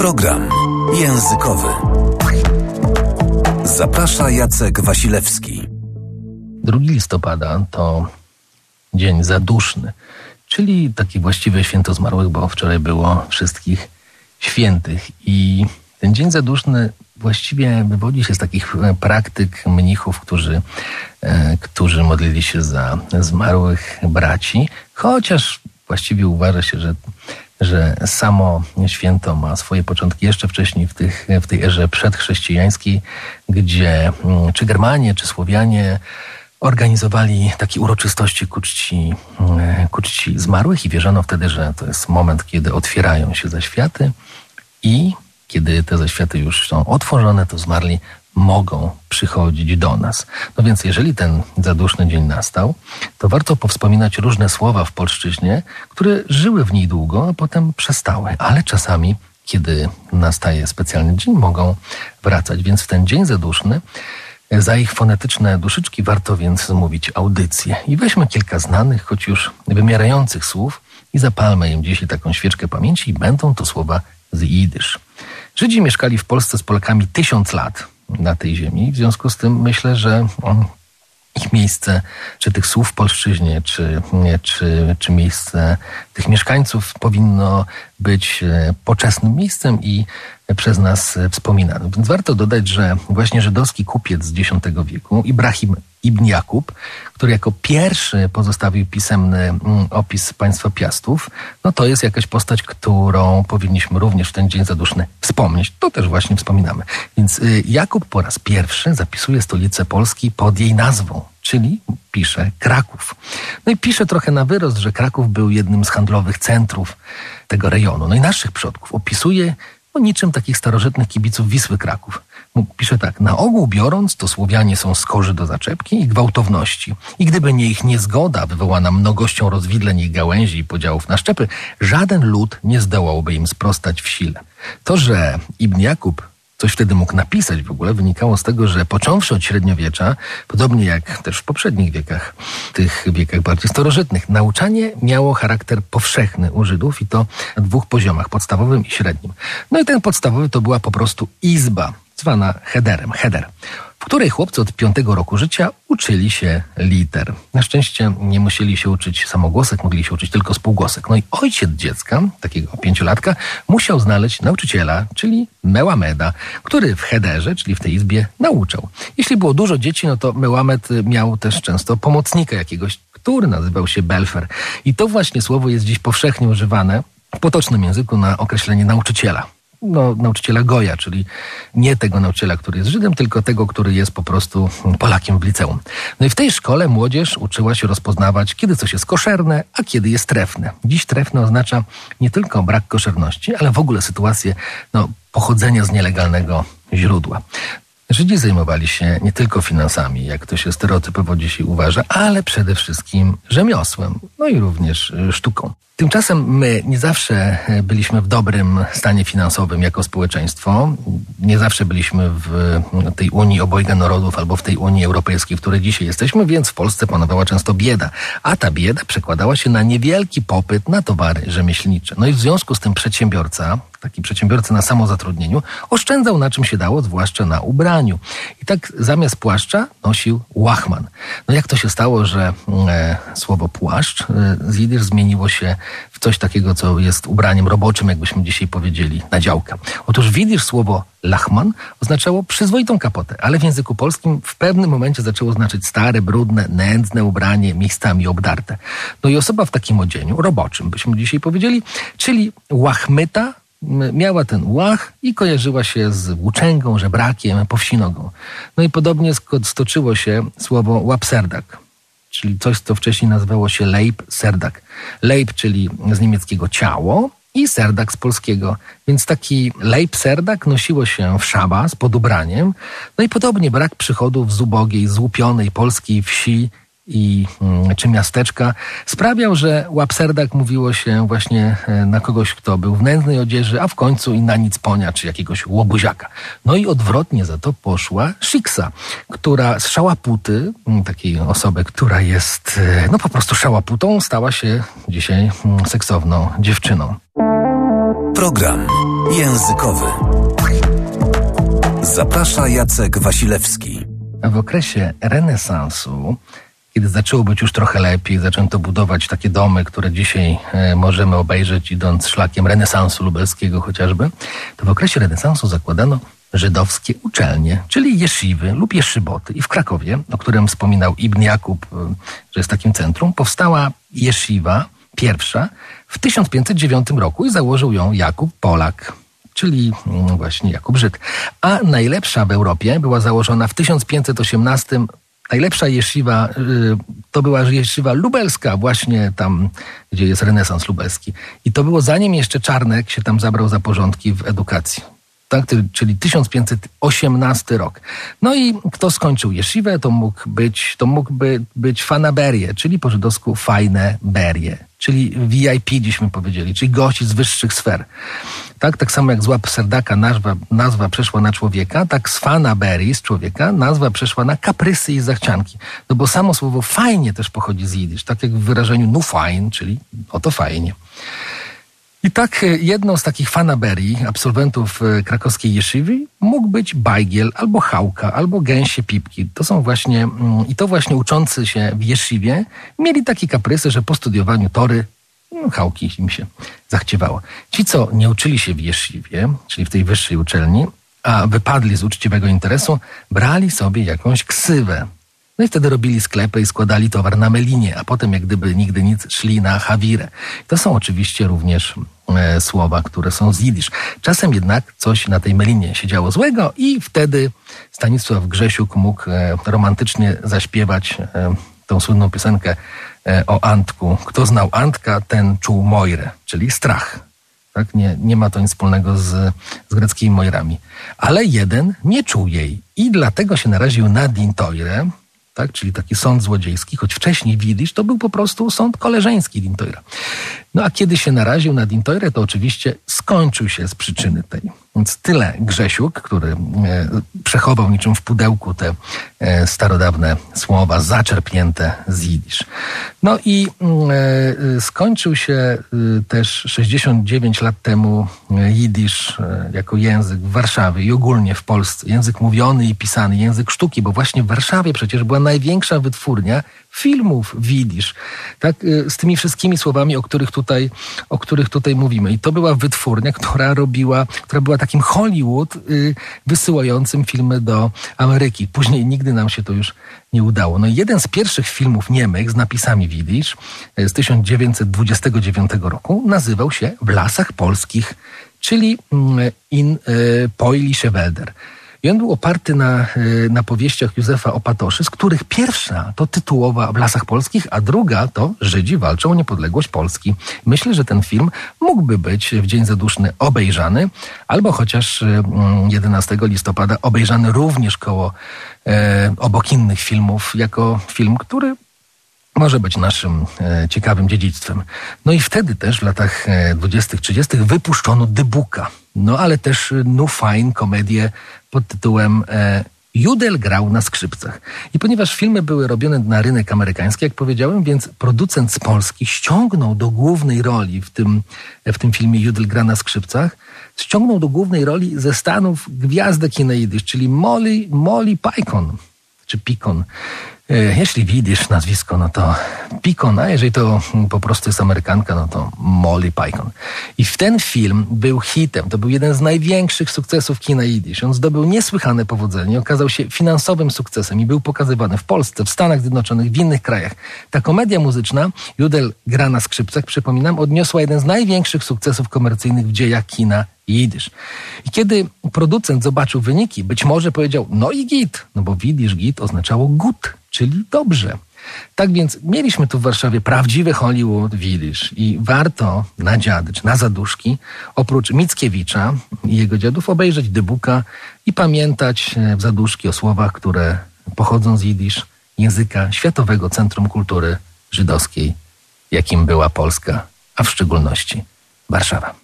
Program językowy. Zaprasza Jacek Wasilewski. 2 listopada to dzień zaduszny, czyli taki właściwe święto zmarłych, bo wczoraj było wszystkich świętych. I ten dzień zaduszny właściwie wywodzi się z takich praktyk mnichów, którzy, e, którzy modlili się za zmarłych braci, chociaż właściwie uważa się, że że samo święto ma swoje początki jeszcze wcześniej w, tych, w tej erze przedchrześcijańskiej, gdzie mm, czy Germanie, czy Słowianie organizowali takie uroczystości ku czci, mm, ku czci zmarłych i wierzono wtedy, że to jest moment, kiedy otwierają się zaświaty i kiedy te zaświaty już są otworzone, to zmarli mogą przychodzić do nas. No więc jeżeli ten zaduszny dzień nastał, to warto powspominać różne słowa w polszczyźnie, które żyły w niej długo, a potem przestały, ale czasami, kiedy nastaje specjalny dzień, mogą wracać. Więc w ten dzień zaduszny za ich fonetyczne duszyczki warto więc zmówić audycję. I weźmy kilka znanych, choć już wymierających słów i zapalmy im dzisiaj taką świeczkę pamięci i będą to słowa z jidysz. Żydzi mieszkali w Polsce z Polakami tysiąc lat na tej ziemi. W związku z tym myślę, że ich miejsce, czy tych słów w polszczyźnie, czy, czy, czy miejsce tych mieszkańców powinno być e, poczesnym miejscem i przez nas wspominanym. Więc warto dodać, że właśnie żydowski kupiec z X wieku, Ibrahim ibn Jakub, który jako pierwszy pozostawił pisemny mm, opis państwa Piastów, no to jest jakaś postać, którą powinniśmy również w ten dzień zaduszny wspomnieć. To też właśnie wspominamy. Więc y, Jakub po raz pierwszy zapisuje stolicę Polski pod jej nazwą, czyli pisze Kraków. No i pisze trochę na wyrost, że Kraków był jednym z handlowych centrów tego rejonu. No i naszych przodków opisuje o niczym takich starożytnych kibiców Wisły Kraków. Pisze tak, na ogół biorąc, to Słowianie są skorzy do zaczepki i gwałtowności. I gdyby nie ich niezgoda wywołana mnogością rozwidleń i gałęzi i podziałów na szczepy, żaden lud nie zdołałby im sprostać w sile. To, że Ibn Jakub coś wtedy mógł napisać w ogóle, wynikało z tego, że począwszy od średniowiecza, podobnie jak też w poprzednich wiekach, tych wiekach bardziej starożytnych, nauczanie miało charakter powszechny u Żydów i to na dwóch poziomach, podstawowym i średnim. No i ten podstawowy to była po prostu izba, zwana headerem, header w której chłopcy od piątego roku życia uczyli się liter. Na szczęście nie musieli się uczyć samogłosek, mogli się uczyć tylko spółgłosek. No i ojciec dziecka, takiego pięciolatka, musiał znaleźć nauczyciela, czyli Mełameda, który w hederze, czyli w tej izbie, nauczał. Jeśli było dużo dzieci, no to Mełamed miał też często pomocnika jakiegoś, który nazywał się Belfer. I to właśnie słowo jest dziś powszechnie używane w potocznym języku na określenie nauczyciela no, nauczyciela Goja, czyli nie tego nauczyciela, który jest Żydem, tylko tego, który jest po prostu Polakiem w liceum. No i w tej szkole młodzież uczyła się rozpoznawać, kiedy coś jest koszerne, a kiedy jest trefne. Dziś trefne oznacza nie tylko brak koszerności, ale w ogóle sytuację no, pochodzenia z nielegalnego źródła. Żydzi zajmowali się nie tylko finansami, jak to się stereotypowo dzisiaj uważa, ale przede wszystkim rzemiosłem, no i również sztuką. Tymczasem my nie zawsze e, byliśmy w dobrym stanie finansowym jako społeczeństwo. Nie zawsze byliśmy w tej Unii obojga narodów albo w tej Unii Europejskiej, w której dzisiaj jesteśmy, więc w Polsce panowała często bieda. A ta bieda przekładała się na niewielki popyt na towary rzemieślnicze. No i w związku z tym przedsiębiorca, taki przedsiębiorca na samozatrudnieniu, oszczędzał na czym się dało, zwłaszcza na ubraniu. I tak zamiast płaszcza nosił łachman. No jak to się stało, że e, słowo płaszcz e, z jidysz zmieniło się w coś takiego, co jest ubraniem roboczym, jakbyśmy dzisiaj powiedzieli, na działkę. Otóż widzisz słowo lachman oznaczało przyzwoitą kapotę, ale w języku polskim w pewnym momencie zaczęło znaczyć stare, brudne, nędzne ubranie, miejscami obdarte. No i osoba w takim odzieniu, roboczym byśmy dzisiaj powiedzieli, czyli łachmyta, miała ten łach i kojarzyła się z włóczęgą, żebrakiem, powsinogą. No i podobnie stoczyło się słowo łapserdak czyli coś, co wcześniej nazywało się Leib Serdak. Leib, czyli z niemieckiego ciało i Serdak z polskiego. Więc taki Leib Serdak nosiło się w szabas pod ubraniem. No i podobnie brak przychodów z ubogiej, złupionej polskiej wsi i mm, czy miasteczka sprawiał, że łapserdak mówiło się właśnie e, na kogoś, kto był w nędznej odzieży, a w końcu i na nic ponia, czy jakiegoś łobuziaka. No i odwrotnie za to poszła Shiksa, która z szałaputy, mm, takiej osoby, która jest e, no po prostu szałaputą, stała się dzisiaj mm, seksowną dziewczyną. Program językowy. Zaprasza Jacek Wasilewski. W okresie renesansu, kiedy zaczęło być już trochę lepiej, zaczęto budować takie domy, które dzisiaj e, możemy obejrzeć idąc szlakiem renesansu lubelskiego chociażby, to w okresie renesansu zakładano żydowskie uczelnie, czyli jeszywy lub jeszyboty. I w Krakowie, o którym wspominał Ibn Jakub, e, że jest takim centrum, powstała jeszywa, pierwsza, w 1509 roku i założył ją Jakub Polak, czyli mm, właśnie Jakub Żyd. A najlepsza w Europie była założona w 1518 Najlepsza jeszywa y, to była jeszywa lubelska, właśnie tam, gdzie jest renesans lubelski. I to było zanim jeszcze Czarnek się tam zabrał za porządki w edukacji. Tak, czyli 1518 rok. No i kto skończył jeszywę, to mógł być, to mógłby być fanaberie, czyli po żydowsku fajne berie, czyli VIP dziśmy powiedzieli, czyli gości z wyższych sfer. Tak, tak samo jak z łap serdaka nazwa, nazwa przeszła na człowieka, tak z fanaberii, z człowieka, nazwa przeszła na kaprysy i zachcianki. No bo samo słowo fajnie też pochodzi z jidysz, tak jak w wyrażeniu nu fajn, czyli oto fajnie. I tak e, jedną z takich fanaberii, absolwentów e, krakowskiej jeszywy, mógł być bajgiel, albo chałka, albo gęsie pipki. To są właśnie, mm, i to właśnie uczący się w jeszywie mieli takie kaprysy, że po studiowaniu tory no, chałki im się zachciewało. Ci, co nie uczyli się w jeszywie, czyli w tej wyższej uczelni, a wypadli z uczciwego interesu, brali sobie jakąś ksywę, no i wtedy robili sklepy i składali towar na melinie, a potem jak gdyby nigdy nic szli na hawirę. To są oczywiście również e, słowa, które są z jidysz. Czasem jednak coś na tej melinie się działo złego i wtedy Stanisław Grzesiuk mógł e, romantycznie zaśpiewać e, tą słynną piosenkę e, o Antku. Kto znał Antka, ten czuł Mojrę, czyli strach. Tak? Nie, nie ma to nic wspólnego z, z greckimi Mojrami. Ale jeden nie czuł jej i dlatego się naraził na Dintoire, tak? czyli taki sąd złodziejski, choć wcześniej Widisz to był po prostu sąd koleżeński Dintoira. No a kiedy się naraził na Dintoire, to oczywiście skończył się z przyczyny tej. Więc tyle Grzesiuk, który e, przechował niczym w pudełku te e, starodawne słowa zaczerpnięte z jidysz. No i mm, e, skończył się też 69 lat temu jidysz jako język w Warszawie i ogólnie w Polsce. Język mówiony i pisany, język sztuki, bo właśnie w Warszawie przecież była największa wytwórnia filmów widzisz, tak, z tymi wszystkimi słowami, o których tutaj, o których tutaj mówimy. I to była wytwórnia, która robiła, która była takim Hollywood y, wysyłającym filmy do Ameryki. Później nigdy nam się to już nie udało. No i jeden z pierwszych filmów niemych z napisami widzisz y, z 1929 roku nazywał się W lasach polskich, czyli mm, In y, Poilische Wälder. I on był oparty na, y, na powieściach Józefa Opatoszy, z których pierwsza to tytułowa w Lasach Polskich, a druga to Żydzi walczą o niepodległość Polski. Myślę, że ten film mógłby być w Dzień Zaduszny obejrzany, albo chociaż 11 y, listopada obejrzany również koło e, obok innych filmów, jako film, który może być naszym e, ciekawym dziedzictwem. No i wtedy też w latach 20-30 e, wypuszczono Dybuka. No ale też No Fine komedię pod tytułem e, Judel grał na skrzypcach. I ponieważ filmy były robione na rynek amerykański, jak powiedziałem, więc producent z Polski ściągnął do głównej roli w tym, w tym filmie Judel gra na skrzypcach, ściągnął do głównej roli ze Stanów gwiazdę kineidysz, czyli Molly, Molly Picon, czy Picon. E, jeśli widzisz nazwisko, no to Picon, a jeżeli to po prostu jest Amerykanka, no to Molly Picon. I w ten film był hitem. To był jeden z największych sukcesów kina Yiddish. On zdobył niesłychane powodzenie, okazał się finansowym sukcesem i był pokazywany w Polsce, w Stanach Zjednoczonych, w innych krajach. Ta komedia muzyczna, Judel gra na skrzypcach, przypominam, odniosła jeden z największych sukcesów komercyjnych w dziejach kina Jidysz. I kiedy producent zobaczył wyniki, być może powiedział, no i git, no bo widzisz, git oznaczało gut, czyli dobrze. Tak więc mieliśmy tu w Warszawie prawdziwy Hollywood Village i warto na dziady czy na zaduszki, oprócz Mickiewicza i jego dziadów, obejrzeć Dybuka i pamiętać e, w zaduszki o słowach, które pochodzą z Jidysz, języka Światowego Centrum Kultury Żydowskiej, jakim była Polska, a w szczególności Warszawa.